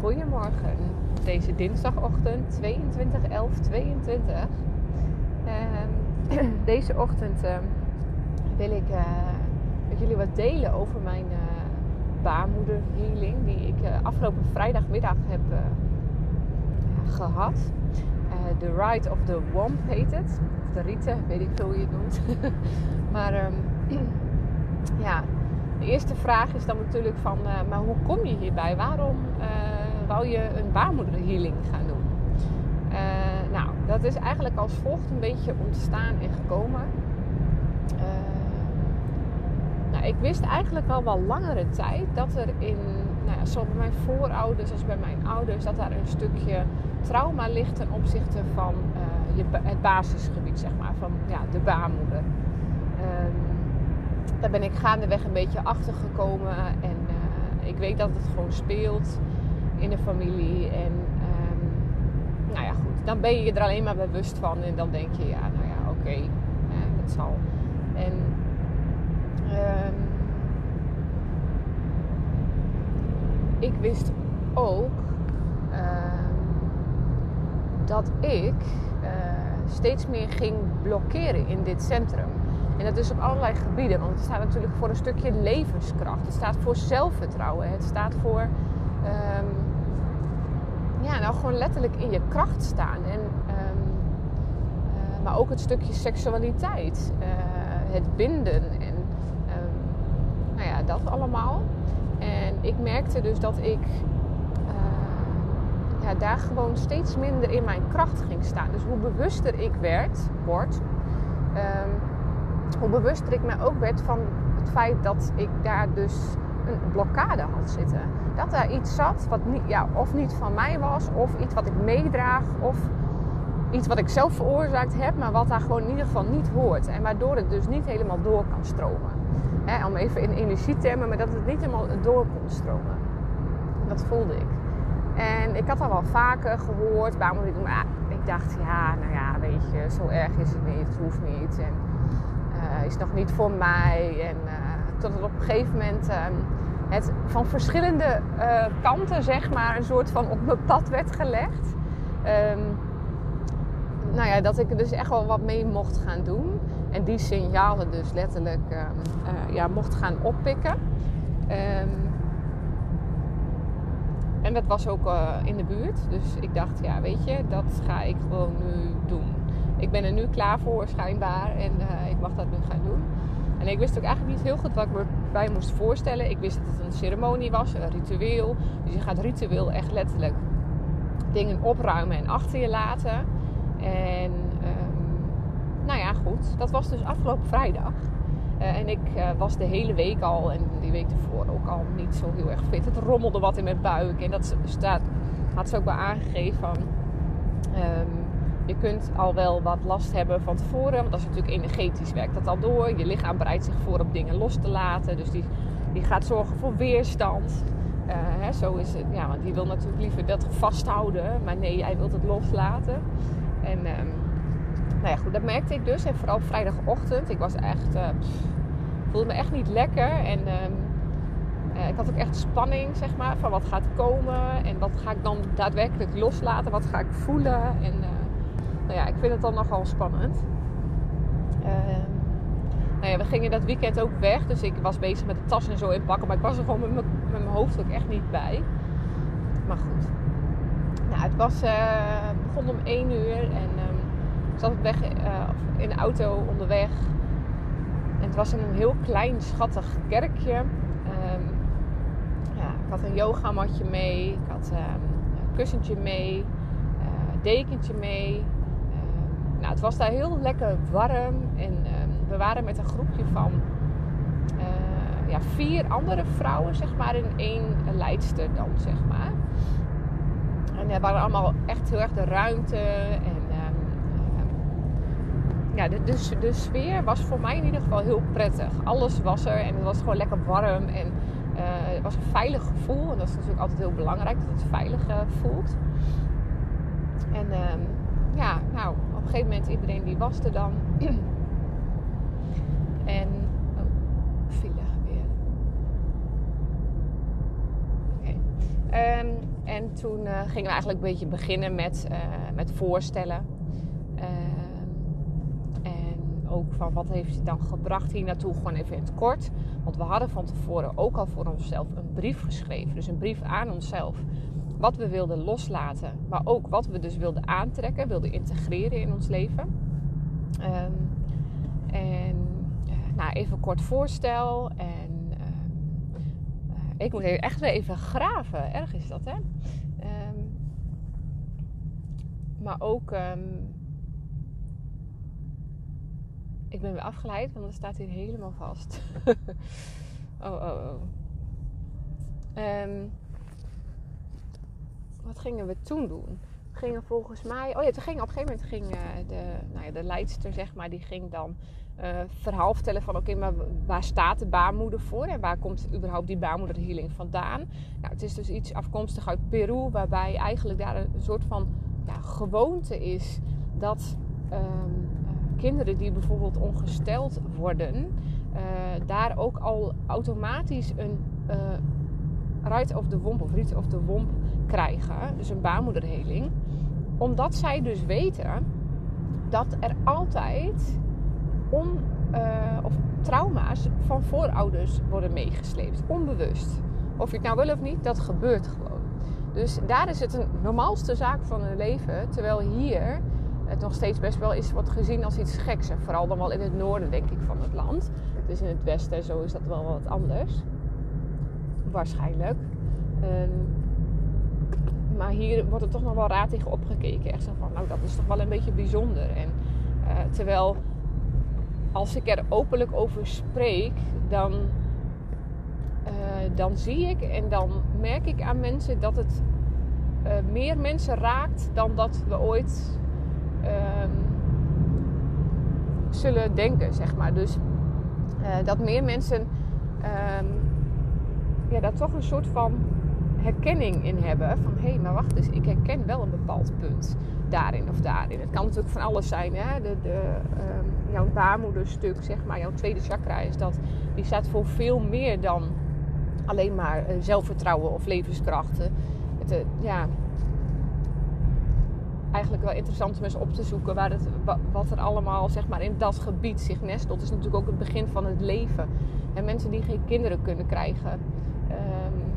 Goedemorgen, deze dinsdagochtend 22 11 22. deze ochtend uh, wil ik uh, met jullie wat delen over mijn uh, baarmoederhealing die ik uh, afgelopen vrijdagmiddag heb gehad. The Ride of the Womb heet het. Of de Rite, weet ik veel hoe je het noemt. maar um, ja, de eerste vraag is dan natuurlijk van, maar hoe kom je hierbij? Waarom wou je een baarmoederhealing gaan doen? Uh, nou, dat is eigenlijk als volgt een beetje ontstaan en gekomen. Uh, nou, ik wist eigenlijk al wel langere tijd dat er in, nou ja, zowel bij mijn voorouders als bij mijn ouders, dat daar een stukje trauma ligt ten opzichte van uh, je, het basisgebied, zeg maar, van ja, de baarmoeder. daar ben ik gaandeweg een beetje achter gekomen en ik weet dat het gewoon speelt in de familie. En um, nou ja, goed. Dan ben je je er alleen maar bewust van. En dan denk je, ja, nou ja, oké, okay, het zal. En um, ik wist ook dat ik uh, steeds meer ging blokkeren in dit centrum. En dat is op allerlei gebieden. Want het staat natuurlijk voor een stukje levenskracht. Het staat voor zelfvertrouwen. Het staat voor nou gewoon letterlijk in je kracht staan. En, um, uh, maar ook het stukje seksualiteit, uh, het binden en um, nou ja, dat allemaal. En ik merkte dus dat ik uh, ja, daar gewoon steeds minder in mijn kracht ging staan. Dus hoe bewuster ik werd, word, um, hoe bewuster ik me ook werd van het feit dat ik daar dus een blokkade had zitten. Dat daar iets zat wat niet, ja, of niet van mij was, of iets wat ik meedraag, of iets wat ik zelf veroorzaakt heb, maar wat daar gewoon in ieder geval niet hoort. En waardoor het dus niet helemaal door kan stromen. Om even in energietermen, maar dat het niet helemaal door kon stromen. Dat voelde ik. En ik had al wel vaker gehoord, waarom ik ik dacht, ja, nou ja, weet je, zo erg is het niet, het hoeft niet. En uh, is nog niet voor mij. En uh, tot het op een gegeven moment uh, het van verschillende uh, kanten, zeg maar, een soort van op mijn pad werd gelegd. Um, nou ja, dat ik er dus echt wel wat mee mocht gaan doen. En die signalen dus letterlijk uh, uh, ja, mocht gaan oppikken. En dat was ook uh, in de buurt. Dus ik dacht, ja, weet je, dat ga ik gewoon nu doen. Ik ben er nu klaar voor, schijnbaar. En ik mag dat nu gaan doen. En ik wist ook eigenlijk niet heel goed wat ik me bij moest voorstellen. Ik wist dat het een ceremonie was, een ritueel. Dus je gaat ritueel echt letterlijk dingen opruimen en achter je laten. En um, nou ja, goed. Dat was dus afgelopen vrijdag. Uh, en ik uh, was de hele week al, en die week ervoor ook al niet zo heel erg fit. Het rommelde wat in mijn buik. En dat staat, had ze ook wel aangegeven van... Um, je kunt al wel wat last hebben van tevoren. Want dat is natuurlijk energetisch werkt dat al door. Je lichaam bereidt zich voor op dingen los te laten. Dus die, die gaat zorgen voor weerstand. Uh, hè, zo is het. Ja, want die wil natuurlijk liever dat vasthouden. Maar nee, hij wil het loslaten. En um, nou ja, goed, dat merkte ik dus. En vooral vrijdagochtend. Ik was echt... Uh, voelde me echt niet lekker. En... Um, uh, ik had ook echt spanning, zeg maar, van wat gaat komen en wat ga ik dan daadwerkelijk loslaten, wat ga ik voelen. En vind het dan nogal spannend. Uh, nou ja, we gingen dat weekend ook weg. Dus ik was bezig met de tas en zo inpakken. Maar ik was er gewoon met, mijn hoofd ook echt niet bij. Maar goed. Nou, het was, uh, begon om 1 uur. En um, ik zat weg, uh, in de auto onderweg. En het was in een heel klein, schattig kerkje. Um, ja, ik had een yogamatje mee. Ik had een kussentje mee. Een dekentje mee. Nou, het was daar heel lekker warm en um, we waren met een groepje van uh, ja, vier andere vrouwen, zeg maar, in één leidster dan, zeg maar. En er waren allemaal echt heel erg de ruimte en um, ja, de, de, sfeer was voor mij in ieder geval heel prettig. Alles was er en het was gewoon lekker warm en uh, het was een veilig gevoel. En dat is natuurlijk altijd heel belangrijk, dat het veilig uh, voelt. En ja, nou, een gegeven moment iedereen die was er dan. en oh, file weer. Oké. Um, en toen gingen we eigenlijk een beetje beginnen met, met voorstellen. Ehm, en ook van wat heeft het dan gebracht hier naartoe, gewoon even in het kort. Want we hadden van tevoren ook al voor onszelf een brief geschreven. Dus een brief aan onszelf. Wat we wilden loslaten, maar ook wat we dus wilden aantrekken, wilden integreren in ons leven. Ehm, en nou, even kort voorstel. En ehm, eh, ik moet echt weer even graven. Erg is dat, hè? Ehm, maar ook... Ehm, ik ben weer afgeleid, want het staat hier helemaal vast. oh, oh, oh. Wat gingen we toen doen? Gingen volgens mij... Oh ja, toen ging op een gegeven moment ging, uh, de, nou ja, de leidster, zeg maar, die ging dan uh, verhaal vertellen van oké, maar waar staat de baarmoeder voor en waar komt überhaupt die baarmoederhealing vandaan? Nou, het is dus iets afkomstig uit Peru, waarbij eigenlijk daar een soort van ja, gewoonte is dat ehm, eh, kinderen die bijvoorbeeld ongesteld worden, uh, daar ook al automatisch een right of the womb of riet of the womb krijgen, dus een baarmoederheling, omdat zij dus weten dat er altijd uh, of trauma's van voorouders worden meegesleept, onbewust. Of je het nou wil of niet, dat gebeurt gewoon. Dus daar is het een normaalste zaak van hun leven. Terwijl hier het nog steeds best wel is, wordt gezien als iets geks. En vooral dan wel in het noorden, denk ik, van het land. Dus in het westen, zo is dat wel wat anders. Waarschijnlijk. Maar hier wordt er toch nog wel raar tegen opgekeken. Echt zo van, nou, dat is toch wel een beetje bijzonder. En uh, terwijl als ik er openlijk over spreek, dan, uh, dan zie ik en dan merk ik aan mensen dat het uh, meer mensen raakt dan dat we ooit uh, zullen denken, zeg maar. Dus dat meer mensen ehm, ja, daar toch een soort van herkenning in hebben. Van hé, hey, maar wacht eens, ik herken wel een bepaald punt daarin of daarin. Het kan natuurlijk van alles zijn. Hè? De, de, um, jouw baarmoederstuk, zeg maar, jouw tweede chakra is dat. Die staat voor veel meer dan alleen maar uh, zelfvertrouwen of levenskrachten. Het, uh, ja, eigenlijk wel interessant om eens op te zoeken waar het, wat er allemaal zeg maar, in dat gebied zich nestelt. Het is natuurlijk ook het begin van het leven. En mensen die geen kinderen kunnen krijgen. Um,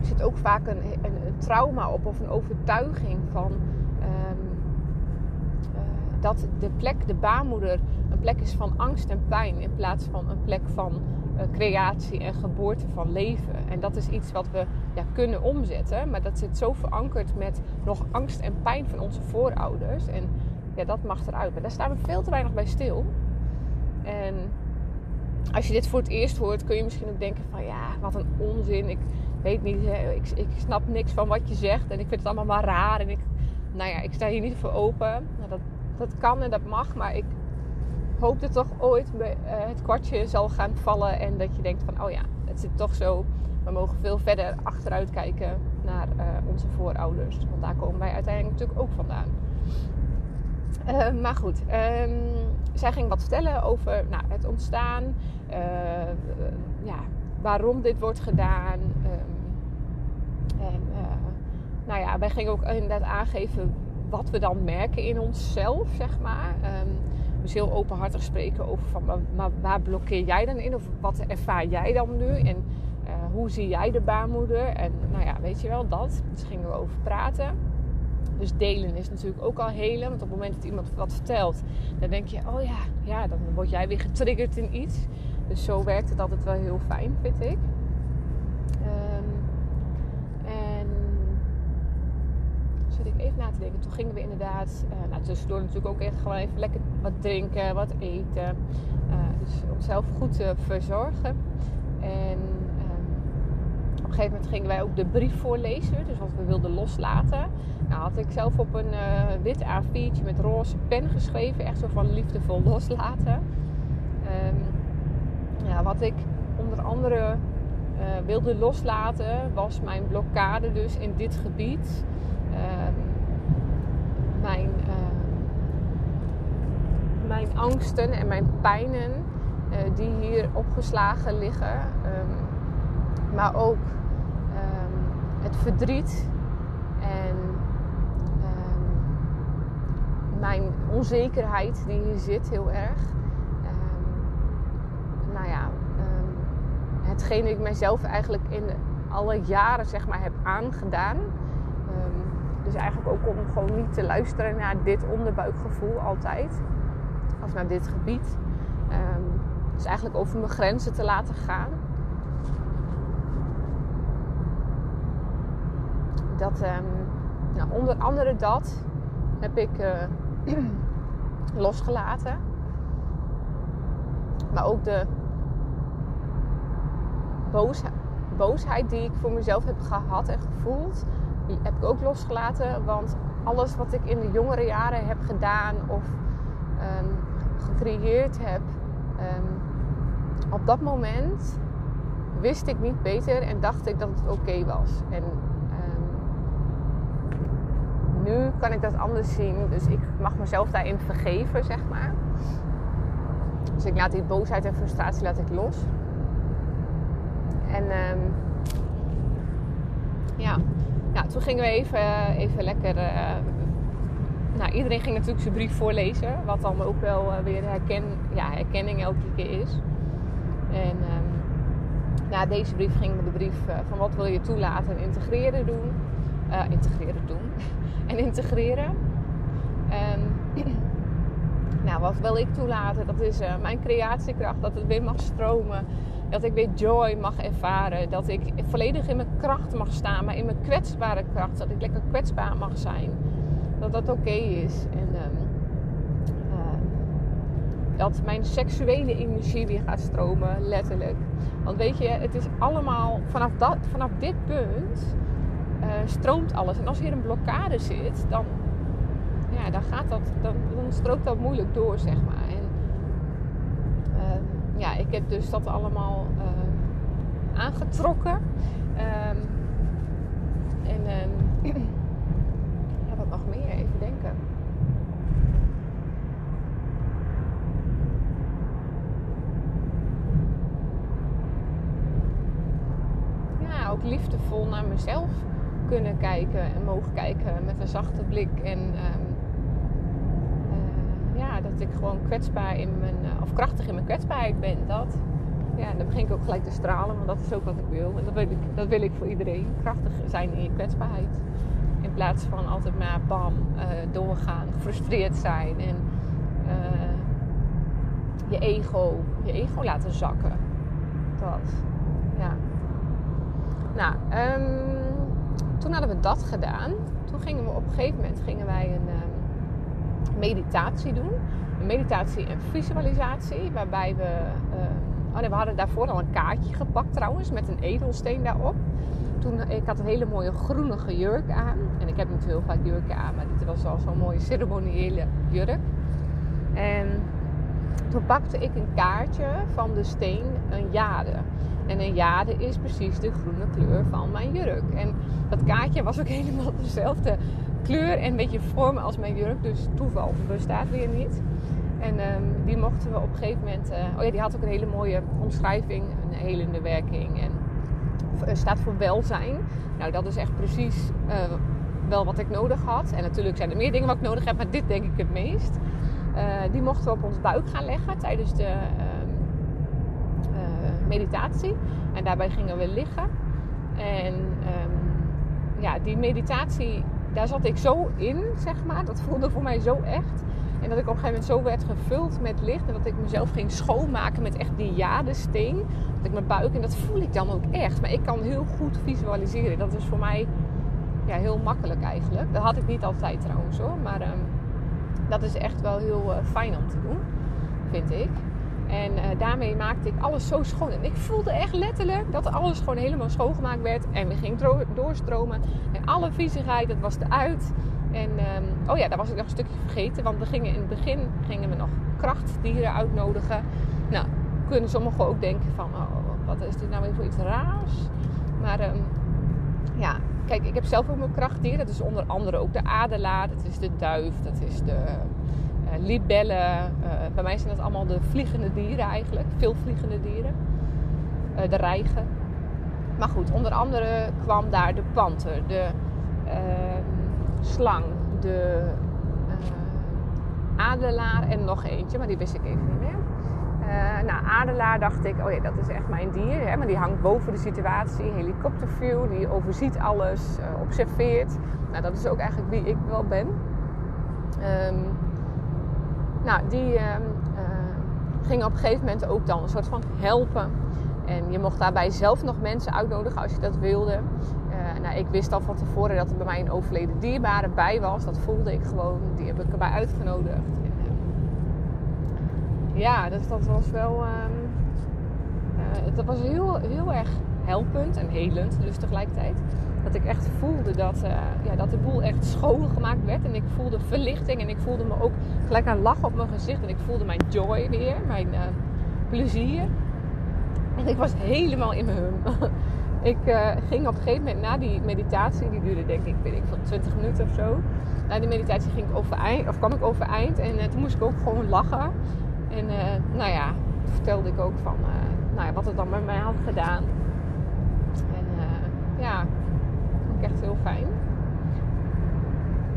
er zit ook vaak een, een, een, trauma op of een overtuiging van dat de plek, de baarmoeder, een plek is van angst en pijn in plaats van een plek van uh, creatie en geboorte van leven. En dat is iets wat we ja, kunnen omzetten, maar dat zit zo verankerd met nog angst en pijn van onze voorouders. En ja, dat mag eruit. Maar daar staan we veel te weinig bij stil. En als je dit voor het eerst hoort, kun je misschien ook denken van ja, wat een onzin. Ik weet niet, ik, ik snap niks van wat je zegt en ik vind het allemaal maar raar. En ik, nou ja, ik sta hier niet voor open. Nou, dat dat kan en dat mag, maar ik hoop dat toch ooit eh, het kwartje zal gaan vallen en dat je denkt van, oh ja, het zit toch zo. We mogen veel verder achteruit kijken naar uh, onze voorouders, want daar komen wij uiteindelijk natuurlijk ook vandaan. Uh, maar goed, um, zij ging wat vertellen over nou, het ontstaan, uh, ja, waarom dit wordt gedaan. En nou ja, wij gingen ook inderdaad aangeven wat we dan merken in onszelf, zeg maar. Um, dus heel openhartig spreken over van, maar, waar blokkeer jij dan in? Of wat ervaar jij dan nu? En uh, hoe zie jij de baarmoeder? En nou ja, weet je wel, dat. Dus gingen we over praten. Dus delen is natuurlijk ook al helen. Want op het moment dat iemand wat vertelt, dan denk je, oh ja, ja, dan word jij weer getriggerd in iets. Dus zo werkt het altijd wel heel fijn, vind ik. even te. Toen gingen we inderdaad, uh, nou, tussendoor natuurlijk ook echt gewoon even lekker wat drinken, wat eten. Uh, dus onszelf goed uh, verzorgen. En ehm, op een gegeven moment gingen wij ook de brief voorlezen, dus wat we wilden loslaten. Nou had ik zelf op een wit A4'tje met roze pen geschreven, echt zo van liefdevol loslaten. Um, ja, wat ik onder andere wilde loslaten was mijn blokkade dus in dit gebied. mijn angsten en mijn pijnen eh, die hier opgeslagen liggen. Ehm, maar ook ehm, het verdriet en ehm, mijn onzekerheid die hier zit heel erg. nou ja, hetgeen ik mezelf eigenlijk in alle jaren zeg maar heb aangedaan. dus eigenlijk ook om gewoon niet te luisteren naar dit onderbuikgevoel altijd. Naar dit gebied. dus eigenlijk over mijn grenzen te laten gaan. Dat, nou, onder andere dat heb ik uh, losgelaten. Maar ook de boosheid, boosheid die ik voor mezelf heb gehad en gevoeld, die heb ik ook losgelaten. Want alles wat ik in de jongere jaren heb gedaan of um, gecreëerd heb, um, op dat moment wist ik niet beter en dacht ik dat het oké was. En nu kan ik dat anders zien. Dus ik mag mezelf daarin vergeven, zeg maar. Dus ik laat die boosheid en frustratie laat ik los. En um, ja. ja, toen gingen we even, even lekker. Uh, nou, iedereen ging natuurlijk zijn brief voorlezen. Wat dan ook wel uh, weer herken, ja, herkenning elke keer is. En um, na deze brief ging de brief uh, van wat wil je toelaten en integreren doen. integreren doen en integreren. En nou, wat wil ik toelaten? Dat is mijn creatiekracht, dat het weer mag stromen. Dat ik weer joy mag ervaren. Dat ik volledig in mijn kracht mag staan, maar in mijn kwetsbare kracht. Dat ik lekker kwetsbaar mag zijn. Dat dat oké is. En uh, uh, dat mijn seksuele energie weer gaat stromen, letterlijk. Want weet je, het is allemaal vanaf, dat, vanaf dit punt uh, stroomt alles. En als hier een blokkade zit, dan, ja, dan, gaat dat, dan, dan strookt dat moeilijk door, zeg maar. En uh, ja, ik heb dus dat allemaal uh, aangetrokken en um, ja, wat nog meer? Even denken. Ja, ook liefdevol naar mezelf kunnen kijken en mogen kijken met een zachte blik. En um, uh, ja, dat ik gewoon kwetsbaar in mijn, uh, of krachtig in mijn kwetsbaarheid ben. Dat. Ja, dan begin ik ook gelijk te stralen, want dat is ook wat ik wil. En dat wil ik, dat wil ik voor iedereen. Krachtig zijn in je kwetsbaarheid. In plaats van altijd maar bam, uh, doorgaan, gefrustreerd zijn en je ego, je ego laten zakken. Dat. Nou, um, toen hadden we dat gedaan. Toen gingen we op een gegeven moment gingen wij een um, meditatie doen. Een meditatie en visualisatie. Waarbij we. Uh, oh nee, we hadden daarvoor al een kaartje gepakt trouwens. Met een edelsteen daarop. Toen, ik had een hele mooie groenige jurk aan. En ik heb niet heel vaak jurken aan. Maar dit was al zo'n mooie ceremoniële jurk. En toen pakte ik een kaartje van de steen, een jade. En een jade is precies de groene kleur van mijn jurk. En dat kaartje was ook helemaal dezelfde kleur en een beetje vorm als mijn jurk. Dus toeval bestaat weer niet. En um, die mochten we op een gegeven moment. Uh, oh ja, die had ook een hele mooie omschrijving, een helende werking. En uh, staat voor welzijn. Nou, dat is echt precies uh, wel wat ik nodig had. En natuurlijk zijn er meer dingen wat ik nodig heb, maar dit denk ik het meest. die mochten we op ons buik gaan leggen tijdens de ehm, meditatie. En daarbij gingen we liggen. En um, ja, die meditatie, daar zat ik zo in, zeg maar. Dat voelde voor mij zo echt. En dat ik op een gegeven moment zo werd gevuld met licht. En dat ik mezelf ging schoonmaken met echt die jadesteen. Dat ik mijn buik, en dat voel ik dan ook echt. Maar ik kan heel goed visualiseren. Dat is voor mij ja, heel makkelijk eigenlijk. Dat had ik niet altijd trouwens hoor. Maar um, dat is echt wel heel uh, fijn om te doen, vind ik. En uh, daarmee maakte ik alles zo schoon. En ik voelde echt letterlijk dat alles gewoon helemaal schoongemaakt werd. En we gingen doorstromen. En alle viezigheid, dat was eruit. En um, oh ja, daar was ik nog een stukje vergeten. Want we gingen in het begin gingen we nog krachtdieren uitnodigen. Nou, kunnen sommigen ook denken van... Oh, wat is dit nou weer voor iets raars? Maar um, ja, kijk, ik heb zelf ook mijn krachtdier. Dat is onder andere ook de adelaar. Dat is de duif. Dat is de libellen. Uh, bij mij zijn dat allemaal de vliegende dieren eigenlijk. Veel vliegende dieren. Uh, de reigen. Maar goed, onder andere kwam daar de panter, de ehm, slang, de adelaar en nog eentje, maar die wist ik even niet meer. Uh, nou, adelaar dacht ik, oh ja, dat is echt mijn dier. Hè? Maar die hangt boven de situatie. Helikopterview, die overziet alles, observeert. Nou, dat is ook eigenlijk wie ik wel ben. Um, nou, die uh, ging op een gegeven moment ook dan een soort van helpen. En je mocht daarbij zelf nog mensen uitnodigen als je dat wilde. nou, ik wist al van tevoren dat er bij mij een overleden dierbare bij was. Dat voelde ik gewoon. Die heb ik erbij uitgenodigd ja, dus dat was wel. Dat was heel, heel erg helpend en helend, dus tegelijkertijd. Dat ik echt voelde dat, uh, ja, dat de boel echt schoongemaakt werd. En ik voelde verlichting en ik voelde me ook gelijk een lach op mijn gezicht. En ik voelde mijn joy weer, mijn uh, plezier. En ik was helemaal in mijn hum. ik uh, ging op een gegeven moment na die meditatie, die duurde denk ik, weet ik van 20 minuten of zo. Na die meditatie ging ik overeind, of kwam ik overeind en toen moest ik ook gewoon lachen. En nou ja, vertelde ik ook van nou ja, wat het dan met mij had gedaan. En ja, heel fijn.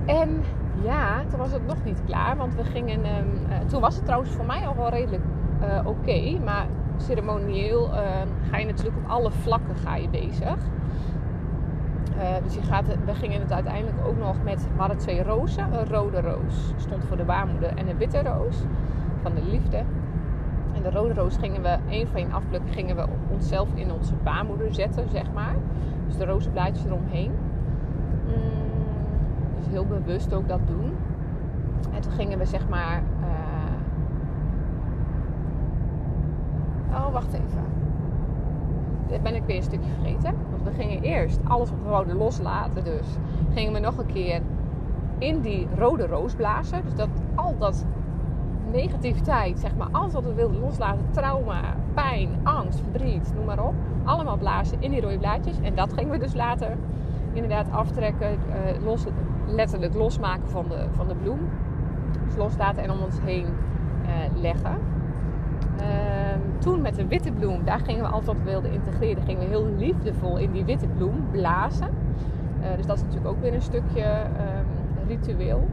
En ja, toen was het nog niet klaar. Want we gingen. Um, toen was het trouwens voor mij al wel redelijk oké. Okay, maar ceremonieel ga je natuurlijk op alle vlakken ga je bezig. dus je gaat, we gingen het uiteindelijk ook nog met. We twee rozen. Een rode roos stond voor de baarmoeder en een witte roos van de liefde. En de rode roos gingen we, één van één afplukken, gingen we onszelf in onze baarmoeder zetten, zeg maar. Dus de rozenblaadjes eromheen. Mm, dus heel bewust ook dat doen. En toen gingen we zeg maar. Uh... Oh, wacht even. Dit ben ik weer een stukje vergeten. Want we gingen eerst alles we wouden loslaten. Dus gingen we nog een keer in die rode roos blazen. Dus dat al dat negativiteit, zeg maar, alles wat we wilden loslaten, trauma, pijn, angst, verdriet, noem maar op, allemaal blazen in die rode blaadjes. En dat gingen we dus later inderdaad aftrekken, uh, los, letterlijk losmaken van de, van de bloem. Dus loslaten en om ons heen uh, leggen. Ehm, toen met de witte bloem, daar gingen we alles wat we wilden integreren, gingen we heel liefdevol in die witte bloem blazen. Uh, dus dat is natuurlijk ook weer een stukje um, ritueel.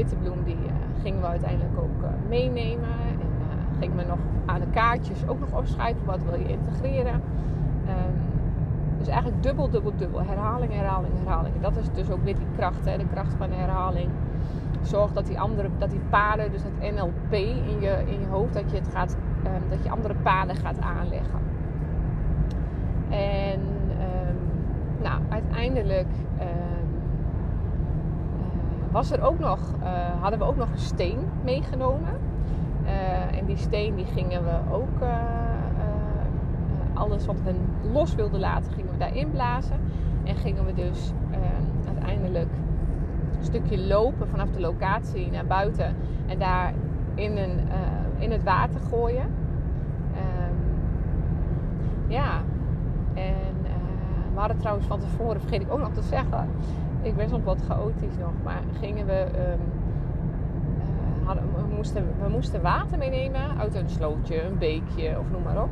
Witte bloem die uh, gingen we uiteindelijk ook uh, meenemen. En uh, gingen we nog aan de kaartjes ook nog opschrijven wat wil je integreren. Um, dus eigenlijk dubbel, dubbel, dubbel. Herhaling, herhaling, herhaling. Dat is dus ook weer die kracht, hè, de kracht van de herhaling. Zorg dat die andere, dat die paden, dus het NLP in je, in je hoofd, dat je, het gaat, um, dat je andere paden gaat aanleggen. En um, nou, uiteindelijk was er ook nog, uh, hadden we ook nog een steen meegenomen. Uh, en die steen die gingen we ook, uh, alles wat we los wilden laten, gingen we daarin blazen. En gingen we dus uiteindelijk een stukje lopen vanaf de locatie naar buiten. En daar in, een, in het water gooien. Um, ja, en we hadden trouwens van tevoren, vergeet ik ook nog te zeggen ik ben soms wat chaotisch nog, maar gingen we, um, uh, hadden, we, moesten, we moesten water meenemen uit een slootje, een beekje of noem maar op.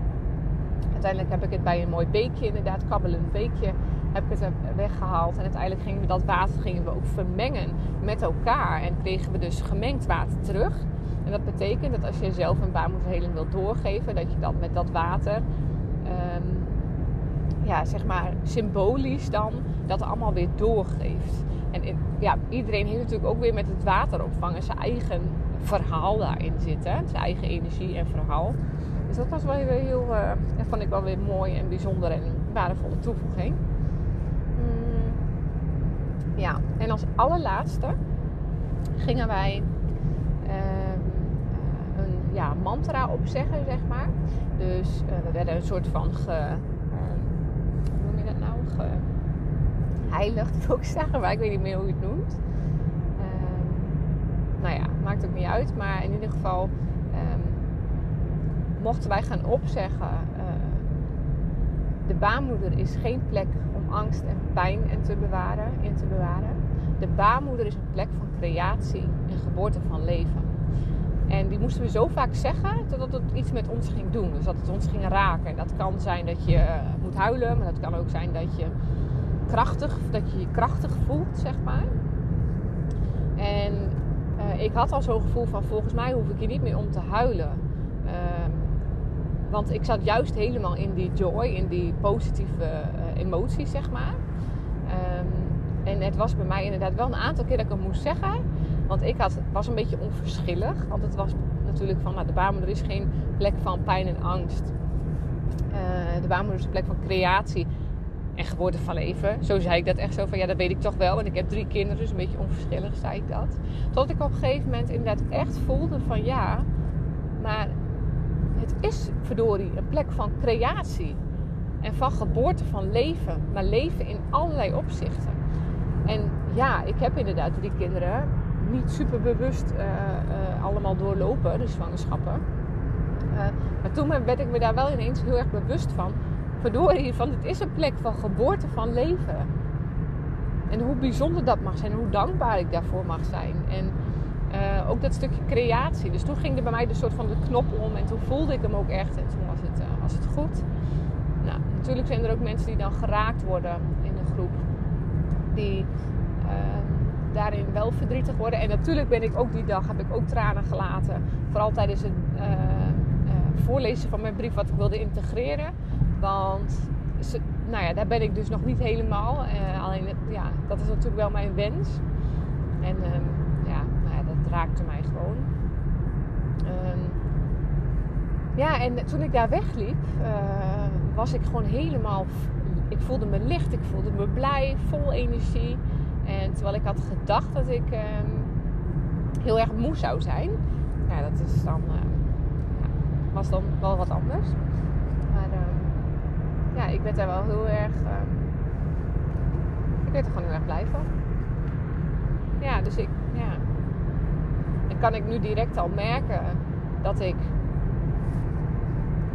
Uiteindelijk heb ik het bij een mooi beekje, inderdaad, kabbelend beekje, heb ik het weggehaald. En uiteindelijk gingen we dat water gingen we ook vermengen met elkaar. En kregen we dus gemengd water terug. En dat betekent dat als je zelf een baarmoederheling wilt doorgeven, dat je dat met dat water um, ja, zeg maar symbolisch dan dat allemaal weer doorgeeft. En ja, iedereen heeft natuurlijk ook weer met het water opvangen zijn eigen verhaal daarin zitten. Zijn eigen energie en verhaal. Dus dat was wel weer heel, uh, vond ik wel weer mooi en bijzonder en waardevolle toevoeging. Mm, ja, en als allerlaatste gingen wij uh, een ja, mantra opzeggen, zeg maar. Dus uh, we werden een soort van ge, heilig, wil ik zeggen, maar ik weet niet meer hoe je het noemt. Um, nou ja, maakt ook niet uit, maar in ieder geval um, mochten wij gaan opzeggen. Uh, de baarmoeder is geen plek om angst en pijn in te bewaren, in te bewaren. De baarmoeder is een plek van creatie en geboorte van leven. En die moesten we zo vaak zeggen totdat het iets met ons ging doen. Dus dat het ons ging raken. Dat kan zijn dat je uh, moet huilen, maar dat kan ook zijn dat je krachtig, dat je je krachtig voelt, zeg maar. En uh, ik had al zo'n gevoel van volgens mij hoef ik hier niet meer om te huilen. Ehm, want ik zat juist helemaal in die joy, in die positieve uh, emoties, zeg maar. Um, en het was bij mij inderdaad wel een aantal keer dat ik het moest zeggen. Want ik had, was een beetje onverschillig. Want het was natuurlijk van, nou, de baarmoeder is geen plek van pijn en angst. Uh, de baarmoeder is een plek van creatie en geboorte van leven. Zo zei ik dat echt zo van, ja, dat weet ik toch wel. Want ik heb drie kinderen, dus een beetje onverschillig zei ik dat. Tot ik op een gegeven moment inderdaad echt voelde van, ja, maar het is verdorie een plek van creatie. En van geboorte van leven. Maar leven in allerlei opzichten. En ja, ik heb inderdaad drie kinderen niet super bewust uh, uh, allemaal doorlopen, de zwangerschappen. Uh, maar toen werd ik me daar wel ineens heel erg bewust van. Verdorie, van het is een plek van geboorte van leven. En hoe bijzonder dat mag zijn, hoe dankbaar ik daarvoor mag zijn. En ook dat stukje creatie. Dus toen ging er bij mij de soort van de knop om en toen voelde ik hem ook echt. En toen was het, was het goed. Nou, natuurlijk zijn er ook mensen die dan geraakt worden in een groep. Die daarin wel verdrietig worden. En natuurlijk ben ik ook die dag, heb ik ook tranen gelaten. Vooral tijdens het uh, uh, voorlezen van mijn brief wat ik wilde integreren. Want ze, nou ja, daar ben ik dus nog niet helemaal. Uh, alleen, ja, dat is natuurlijk wel mijn wens. En ja, nou ja, dat raakte mij gewoon. Um, ja, en toen ik daar wegliep, was ik gewoon helemaal... Ik voelde me licht, ik voelde me blij, vol energie. En terwijl ik had gedacht dat ik ehm, heel erg moe zou zijn. Ja, dat is dan, uh, ja, was dan wel wat anders. Maar uh, ja, ik werd daar wel heel erg. Uh, ik werd er gewoon heel erg blij van. Ja, dus ik. Ja. En kan ik nu direct al merken dat ik.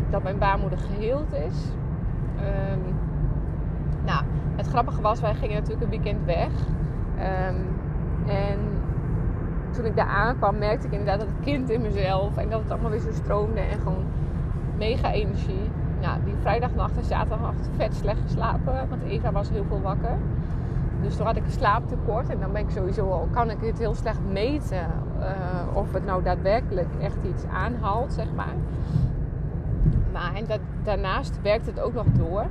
dat mijn baarmoeder geheeld is. Nou, het grappige was, wij gingen natuurlijk een weekend weg. Um, en toen ik daar aankwam, merkte ik inderdaad dat het kind in mezelf en dat het allemaal weer zo stroomde en gewoon mega energie. Nou, die vrijdagnacht en zaterdagnacht vet slecht geslapen, want Eva was heel veel wakker. Dus toen had ik een slaaptekort en dan ben ik sowieso al, kan ik het heel slecht meten uh, of het nou daadwerkelijk echt iets aanhaalt, zeg maar. Maar en dat, daarnaast werkt het ook nog door.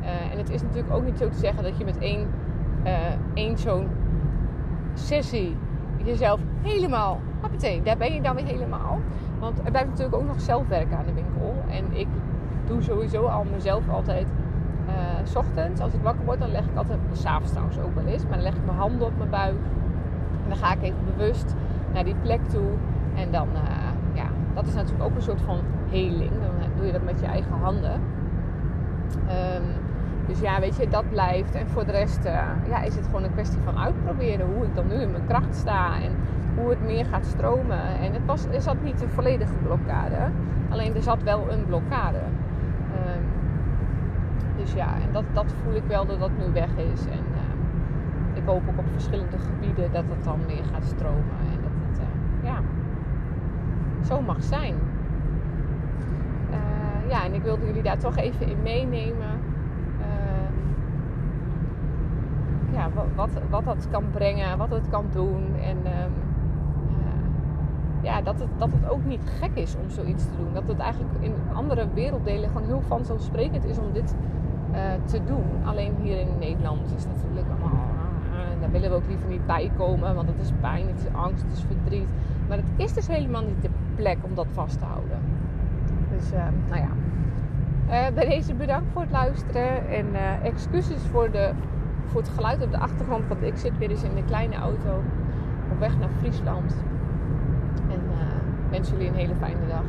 Uh, en het is natuurlijk ook niet zo te zeggen dat je met één één zo'n sessie jezelf helemaal, hoppatee, daar ben je dan weer helemaal. Want er blijft natuurlijk ook nog zelfwerk aan de winkel. En ik doe sowieso al mezelf altijd uh, ochtends, als ik wakker word, dan leg ik altijd, s'avonds trouwens ook wel eens, maar dan leg ik mijn handen op mijn buik. En dan ga ik even bewust naar die plek toe. En dan, uh, ja, dat is natuurlijk ook een soort van heling. Dan doe je dat met je eigen handen. Um, dus ja, weet je, dat blijft. En voor de rest uh, ja, is het gewoon een kwestie van uitproberen hoe ik dan nu in mijn kracht sta en hoe het meer gaat stromen. En het was, er zat niet een volledige blokkade, alleen er zat wel een blokkade. Um, dus ja, en dat, dat voel ik wel dat dat nu weg is. En uh, ik hoop ook op verschillende gebieden dat het dan meer gaat stromen. En dat het, uh, ja, zo mag zijn. ja, en ik wilde jullie daar toch even in meenemen ja, wat, wat dat kan brengen, wat het kan doen. En um, ja, dat het, dat het ook niet gek is om zoiets te doen. Dat het eigenlijk in andere werelddelen gewoon heel vanzelfsprekend is om dit uh, te doen. Alleen hier in Nederland is natuurlijk allemaal. Daar willen we ook liever niet bij komen, want het is pijn, het is angst, het is verdriet. Maar het is dus helemaal niet de plek om dat vast te houden. Dus nou ja. bij deze bedankt voor het luisteren en excuses voor de voor het geluid op de achtergrond. Want ik zit weer eens in een kleine auto op weg naar Friesland. En uh, wens jullie een hele fijne dag.